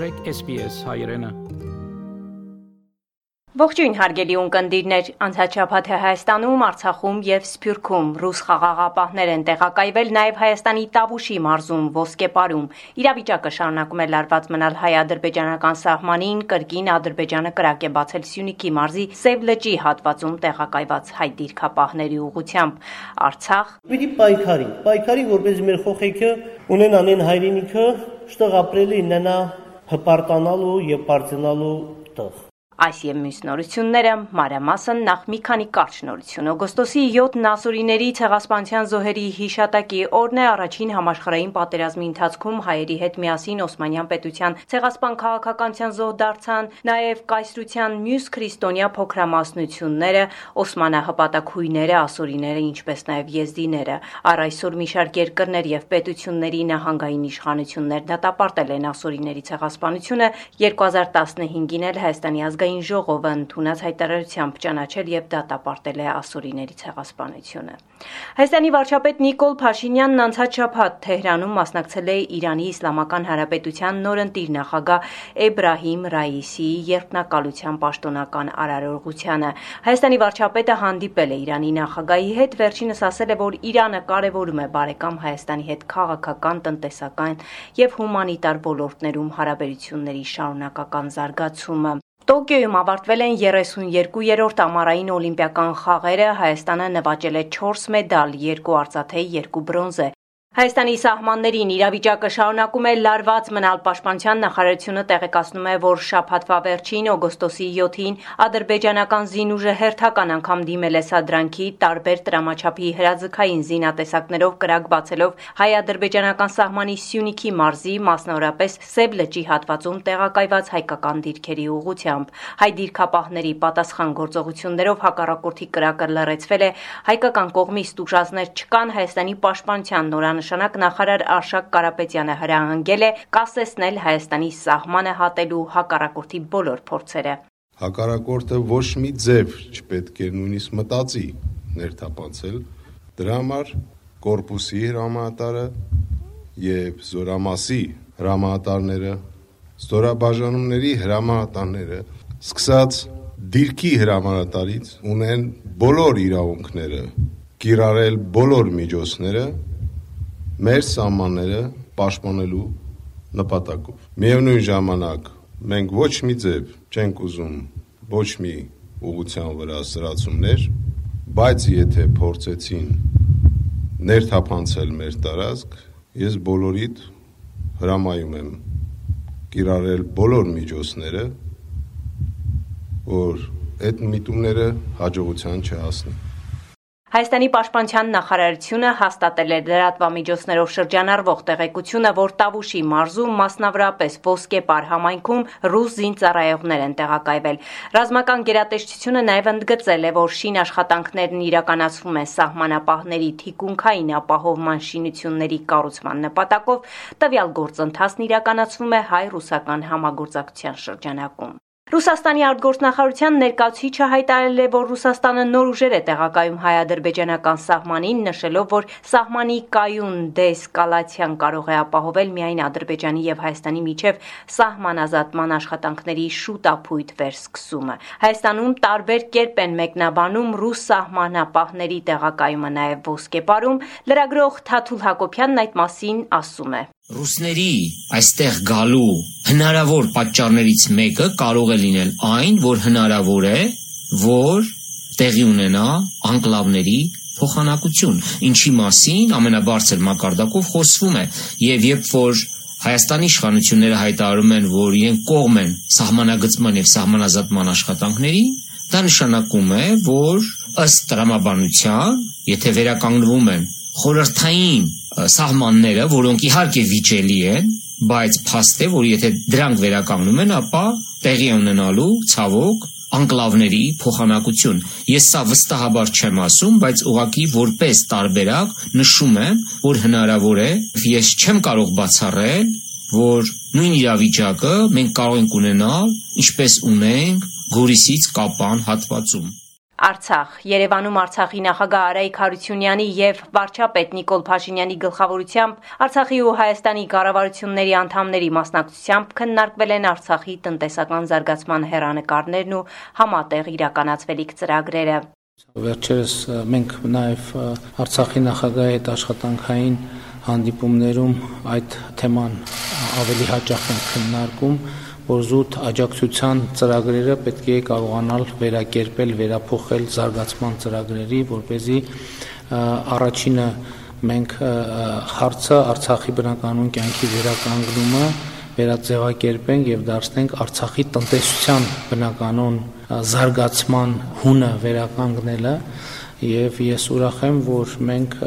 մաղթեք SPS հայրենը Ողջույն հարգելի ունկնդիրներ, անցած շաբաթը Հայաստանում, Արցախում եւ Սփյուռքում ռուս խաղաղապահներ են տեղակայվել նաեւ Հայաստանի Տավուշի մարզում Ոսկեպարում։ Իրավիճակը շարունակում է լարված մնալ հայ-ադրբեջանական սահմանին, կրկին Ադրբեջանը կրակ է բացել Սյունիքի մարզի Սև լճի հատվածում տեղակայված հայ դիրքապահների ուղությամբ։ Արցախ Պիտի պայքարի, պայքարի, որպես մեր խոխեքը ունենան հայրենիքը, շտեղ ապրելի ննա հպարտանալու եւ բարձրանալու տեղ։ Այս եւ մյուս նորությունները մանրամասն նախ մի քանի կարճ նորություն։ Օգոստոսի 7-ն ասորիների ցեղասպանության զոհերի հիշատակի օրն է առաջին համաշխարհային պատերազմի ընթացքում հայերի հետ միասին Օսմանյան պետության ցեղասպան քաղաքականության զոհ դարձան նաեւ կայսրության մյուս քրիստոնյա փոքրամասնությունները, օսմանահպատակույները, ասորիները, ինչպես նաեւ եզդիները։ Առ այսօր մի շարք երկրներ եւ պետությունների նահանգային իշխանություններ դատապարտել են ասորիների ցեղասպանությունը 2015-ին էլ Հայաստանի ազգային ազգային ժողովը ընդունած հայտարարությամբ ճանաչել եւ դատապարտել է ասորիների ցեղասպանությունը։ Հայաստանի վարչապետ Նիկոլ Փաշինյանն անցած շաբաթ Թեհրանում մասնակցել է Իրանի Իսլամական Հանրապետության նորընտիր նախագահ Էբրահիմ Ռաիսիի երկնակալության պաշտոնական արարողությանը։ Հայաստանի վարչապետը հանդիպել է Իրանի նախագահի հետ, վերջինս ասել է, որ Իրանը կարևորում է բարեկամ Հայաստանի հետ քաղաքական, տնտեսական եւ հումանիտար ոլորտներում հարաբերությունների շարունակական զարգացումը։ Տոկիոյում ավարտվել են 32-րդ ամառային օլիմպիական խաղերը, Հայաստանը նվաճել է 4 մեդալ, 2 արծաթե, 2 բրոնզե։ Հայաստանի սահմաններին իրավիճակը շարունակում է լարված մնալ պաշտպանության նախարարությունը տեղեկացնում է, որ շաբաթվա վերջին օգոստոսի 7-ին ադրբեջանական զինուժը հերթական անգամ դիմել է սադրանքի տարբեր տրամաչափի հրաձգային զինատեսակներով կրակ բացելով հայ-ադրբեջանական սահմանի Սյունիքի մարզի, մասնավորապես Սև լճի հատվածում տեղակայված հայկական դիրքերի ուղությամբ։ Հայ դիրքապահների պատասխան գործողություններով հակառակորդի կրակը լռեցվել է, հայկական կողմից տուժածներ չկան Հայաստանի պաշտպանության նորանշ նշանակ նախարար Արշակ Կարապետյանը հրահանգել է կասեցնել Հայաստանի սահմանը հատելու հակառակորդի բոլոր փորձերը։ Հակառակորդը ոչ մի ձև չպետք է նույնիսկ մտածի ներթափանցել։ Դրա համար կորպուսի հրամանատարը եւ զորամասի հրամանատարները, ստորաբաժանումների հրամանատարները, սկսած դիրքի հրամանատարից ունեն բոլոր իրավունքները կիրառել բոլոր միջոցները մեր սահմանները պաշտպանելու նպատակով։ Միևնույն ժամանակ մենք ոչ մի ձև չենք ուզում ոչ մի ուղղության վրա սրացումներ, բայց եթե փորձեցին ներթափանցել մեր տարածք, ես բոլորիդ հրամայում եմ կիրառել բոլոր միջոցները, որ այդ միտումները հաջողության չհասնեն։ Հայաստանի պաշտպանության նախարարությունը հաստատել է լրատվամիջոցներով շրջանառվող տեղեկությունը, որ Տավուշի մարզում մասնավորապես Ոսկեպար համայնքում ռուս զինծառայողներ են տեղակայվել։ Ռազմական գերատեսչությունը նաև ընդգծել է, որ շին աշխատանքներն իրականացվում են սահմանապահների թիկունքային ապահովման շինությունների կառուցման նպատակով, տվյալ գործընթացն իրականացվում է հայ-ռուսական համագործակցության շրջանակում։ Ռուսաստանի արտգործնախարարության ներկայացուցիչը հայտարարել է, որ Ռուսաստանը նոր ուժեր է տեղակայում հայ-ադրբեջանական սահմանին, նշելով, որ սահմանի կայուն դեսկալացիան կարող է ապահովել միայն Ադրբեջանի եւ Հայաստանի միջև սահմանազատման աշխատանքների շուտապույտ վերսկսումը։ Հայաստանում տարբեր կերպ են մեկնաբանում ռուս սահմանապահների տեղակայումը նաեւ ոսկեպարում։ Լրագրող Թաթուլ Հակոբյանն այդ մասին ասում է. Ռուսների այստեղ գալու հնարավոր պատճառներից մեկը կարող է լինել այն, որ հնարավոր է, որ տեղի ունենա անկլավների փոխանակություն, ինչի մասին ամենաբարձր մակարդակով խոսվում է, եւ երբ որ Հայաստանի իշխանությունները հայտարարում են, որ իրենք կողմ են սահմանագծման եւ սահմանազատման աշխատանքների, դա նշանակում է, որ ըստ տրամաբանության, եթե վերականգնվում են խորհրդային սահմանները, որոնք իհարկե վիճելի են, բայց փաստ է, որ եթե դրանք վերականգնում են, ապա տեղի ունենալու ցավոք անկլավների փոխանակություն։ Ես սա վստահաբար չեմ ասում, բայց ուղակի որպես տարբերակ նշում եմ, որ հնարավոր է, ես չեմ կարող բացառել, որ նույն իրավիճակը մենք կարող ենք ունենալ, ինչպես ունենք Գորիսից Կապան հատվածում։ Արցախ. Երևանում Արցախի նախագահ Արայիկ Հարությունյանի եւ վարչապետ Նիկոլ Փաշինյանի գլխավորությամբ Արցախի ու Հայաստանի կառավարությունների անդամների մասնակցությամբ քննարկվել են Արցախի տնտեսական զարգացման հերանեկարներն ու համատեղ իրականացվելիք ծրագրերը։ Վերջերս մենք նաև Արցախի նախագահի հետ աշխատանքային հանդիպումներում այդ թեման ավելի հաճախ ենք քննարկում որ զուտ աջակցության ծրագրերը պետք է կարողանալ վերակերպել, վերափոխել զարգացման ծրագրերի, որ เป զի առաջինը մենք հարցը Արցախի բնականոն կյանքի վերականգնումը վերաձևակերպենք եւ դարձնենք Արցախի տնտեսության բնականոն զարգացման հունը վերականգնելը եւ ես ուրախ եմ, որ մենք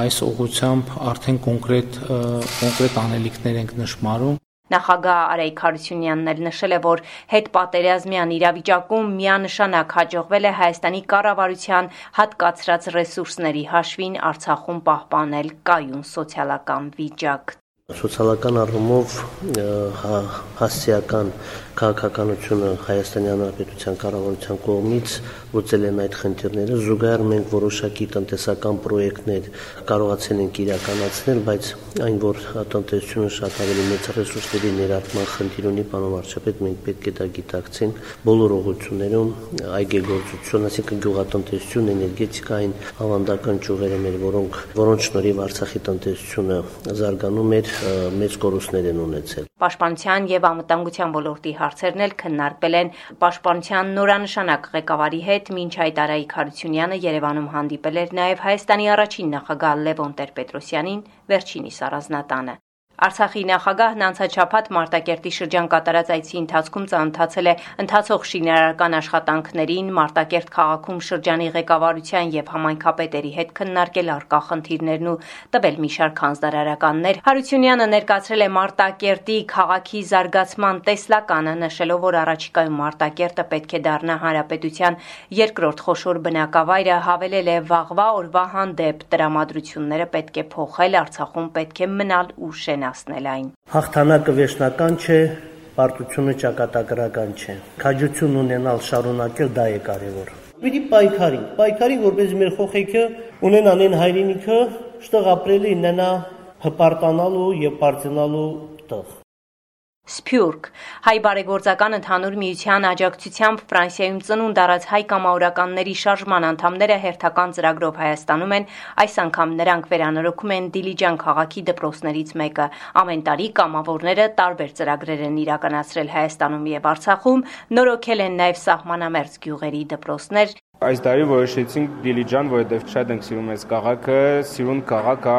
այս ուղությամբ արդեն կոնկրետ կոնկրետ անելիքներ ենք նշмарում Նախագահ Արայք Հարությունյանն էլ նշել է, որ հետպատերազմյան իրավիճակում միանշանակ հաջողվել է Հայաստանի կառավարության հատկացրած ռեսուրսների հաշվին Արցախում պահպանել կայուն սոցիալական վիճակ։ Սոցիալական առումով հա, հասցեական քաղաքականությունը Հայաստանի Հանրապետության կառավարության կողմից լուծել են այդ խնդիրները։ Զուգահեռ մենք որոշակի տնտեսական պրոյեկտներ կարողացել ենք իրականացնել, բայց այն որ տնտեսությունը շատ ավելի մեծ ռեսուրսների ներառման խնդիր ունի, պարոն վարչապետ, մենք պետք է դա գիտակցենք բոլոր ուղղություններում այգեգործություն, այսինքն գյուղատնտեսություն, էներգետիկային ավանդական ճյուղերը մեր, որոնք որոնց շնորհիվ Արցախի տնտեսությունը զարգանում էր, մեծ կորուստներ են ունեցել։ Պաշտպանության եւ անվտանգության ոլորտի հարցերն էլ քննարկվել են Պաշտպանության նորանշանակ ղեկավարի հետ, մինչ այդ Արայիկ Հարությունյանը Երևանում հանդիպել էր նաեւ Հայաստանի առաջին նախագահ Լևոն Տեր-Պետրոսյանին վերջինիս առանձնատանը։ Արցախի նախագահն անցաչափած Մարտակերտի շրջան կատարած այցի ընթացքում ծանոթացել է ընթացող շինարարական աշխատանքներին, Մարտակերտ քաղաքում շրջանի ղեկավարության եւ համայնքապետերի հետ քննարկել արկա խնդիրներն ու տվել մի շարք հանձնարարականներ։ Հարությունյանը ներկայացրել է Մարտակերտի քաղաքի զարգացման տեսլականը, նշելով, որ առաջիկայում Մարտակերտը պետք է դառնա հանրապետության երկրորդ խոշոր բնակավայրը, հավելել է վաղվա օրվա հանդեպ տրամադրությունները պետք է փոխել, Արցախում պետք է մնալ ու շենալ ներկայացնել այն։ Հաղթանակը վերջնական չէ, պարտությունը ճակատագրական չէ։ Քաջություն ունենալ շարունակել դա է կարևոր։ Պիտի պայքարի, պայքարի, որպես մեր խոխեքը ունենան այն հայրենիքը, շտեղ ապրելի նենա հպարտանալու եւ բարձրանալու տեղ։ Սփյուռք հայ բարեգործական ընդհանուր միության աջակցությամբ Ֆրանսիայում ծնունդ առած հայ կամավորականների շարժման անդամները հերթական ծրագրով Հայաստանում են, այս անգամ նրանք վերանորոգում են Դիլիջան քաղաքի դպրոցներից մեկը։ Ամեն տարի կամավորները տարբեր ծրագրեր են իրականացրել Հայաստանում եւ Արցախում, նորոգել են նաեւ սահմանամերձ գյուղերի դպրոցներ, Այս տարի որոշեցինք Դիլիջան, որովհետև շատ ենք սիրում այս քաղաքը, սիրուն քաղաք է,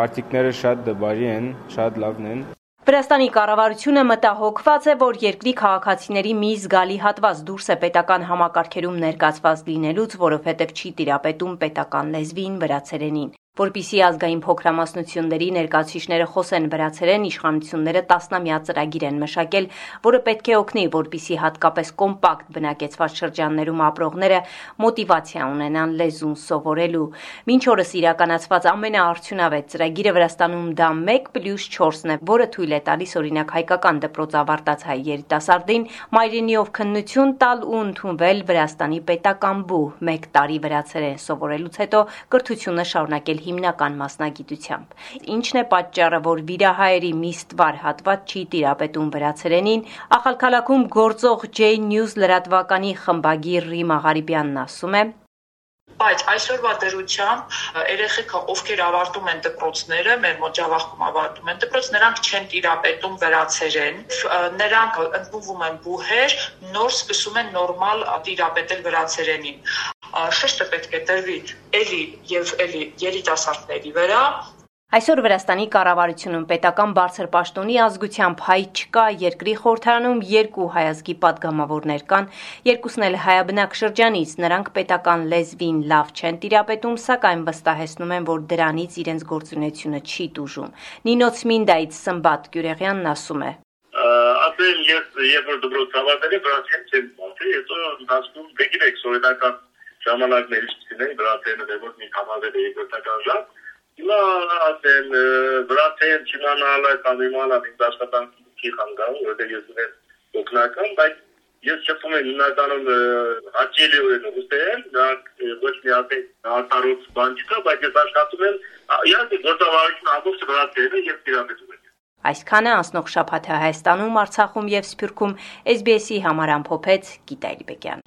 մարդիկները շատ դժվարի են, շատ լավն են։ Վրաստանի կառավարությունը մտահոգված է, որ երկրի քաղաքացիների մի զգալի հատված դուրս է պետական համակարգերում ներկայացված լինելուց, որովհետև չի տիրապետում պետական լեզվին, վրացերենին։ Որպիսի ազգային փոքրամասնությունների ներկայացուցիչները խոսեն վրացերեն, իշխանությունները տասնամյա ծրագիր են մշակել, որը պետք է օգնի, որպիսի հատկապես կոմպակտ բնակեցված շրջաններում ապրողները մոտիվացիա ունենան լեզուն սովորելու։ Մինչ օրս իրականացված ամենաարդյունավետ ծրագիրը Վրաստանում դա 1+4-ն է, որը թույլ է տալիս օրինակ հայկական դպրոց ավարտած հայ երիտասարդին մայրենիով քննություն տալ ու ընդունվել Վրաստանի պետական բու 1 տարի վրացերեն սովորելուց հետո կրթությունը շարունակել հիմնական մասնագիտությամբ։ Ինչն է պատճառը, որ վիրահայերի մի ստվար հատված չի տիրապետում վրացերենին, Ախալքալաքում գործող J News լրատվականի խմբագիր Ռիմ Աղարիբյանն ասում է. բայց այսօրվա դրությամբ երեխեքը ովքեր ավարտում են դպրոցները, մեր մոտ Ջավախքում ավարտում են դպրոց, նրանք չեն տիրապետում վրացերեն, նրանք ընդունվում են բուհեր, նոր սկսում են նորմալ տիրապետել վրացերենին շեշտը պետք է դրվի էլի եւ էլի երիտասարդների վրա Այսօր Վրաստանի կառավարությունում պետական բարձր պաշտոնի ազգությամբ հայ չկա, երկրի խորհրդարանում երկու հայազգի падգամավորներ կան, երկուսն էլ հայաբնակ շրջանից, նրանք պետական լեզվին լավ չեն տիրապետում, սակայն վստահեցնում են, որ դրանից իրենց գործունեությունը չի դուժում։ Նինոց Մինդայից Սմբատ Գյուրեղյանն ասում է. Ապել ես Եվրոդոբրոցավարների վրա չեմ մտածի, հետո դասում դեկին էքսորենական ժամանակներից ցինեի վրացենը դեպոք մի համավել էի գործական ժամ հիմա ասեն վրացեն չիմանալ այդ անիմանալ ինձ աշխատանքի խանգարում որտեղ ես ունեմ օգնական բայց ես շփում եմ հիմնականում հաճելիորեն ռուսերեն, դա ոչ մի ասել արտարոց բան չկա, բայց ես աշխատում եմ, իհարկե գործավարությունը ամբողջ վրացերն է եւ տիրապետում Այսքանը անցնող շաբաթը Հայաստանում, Արցախում եւ Սփյուռքում SBS-ի համար ամփոփեց Գիտա Իլբեկյան։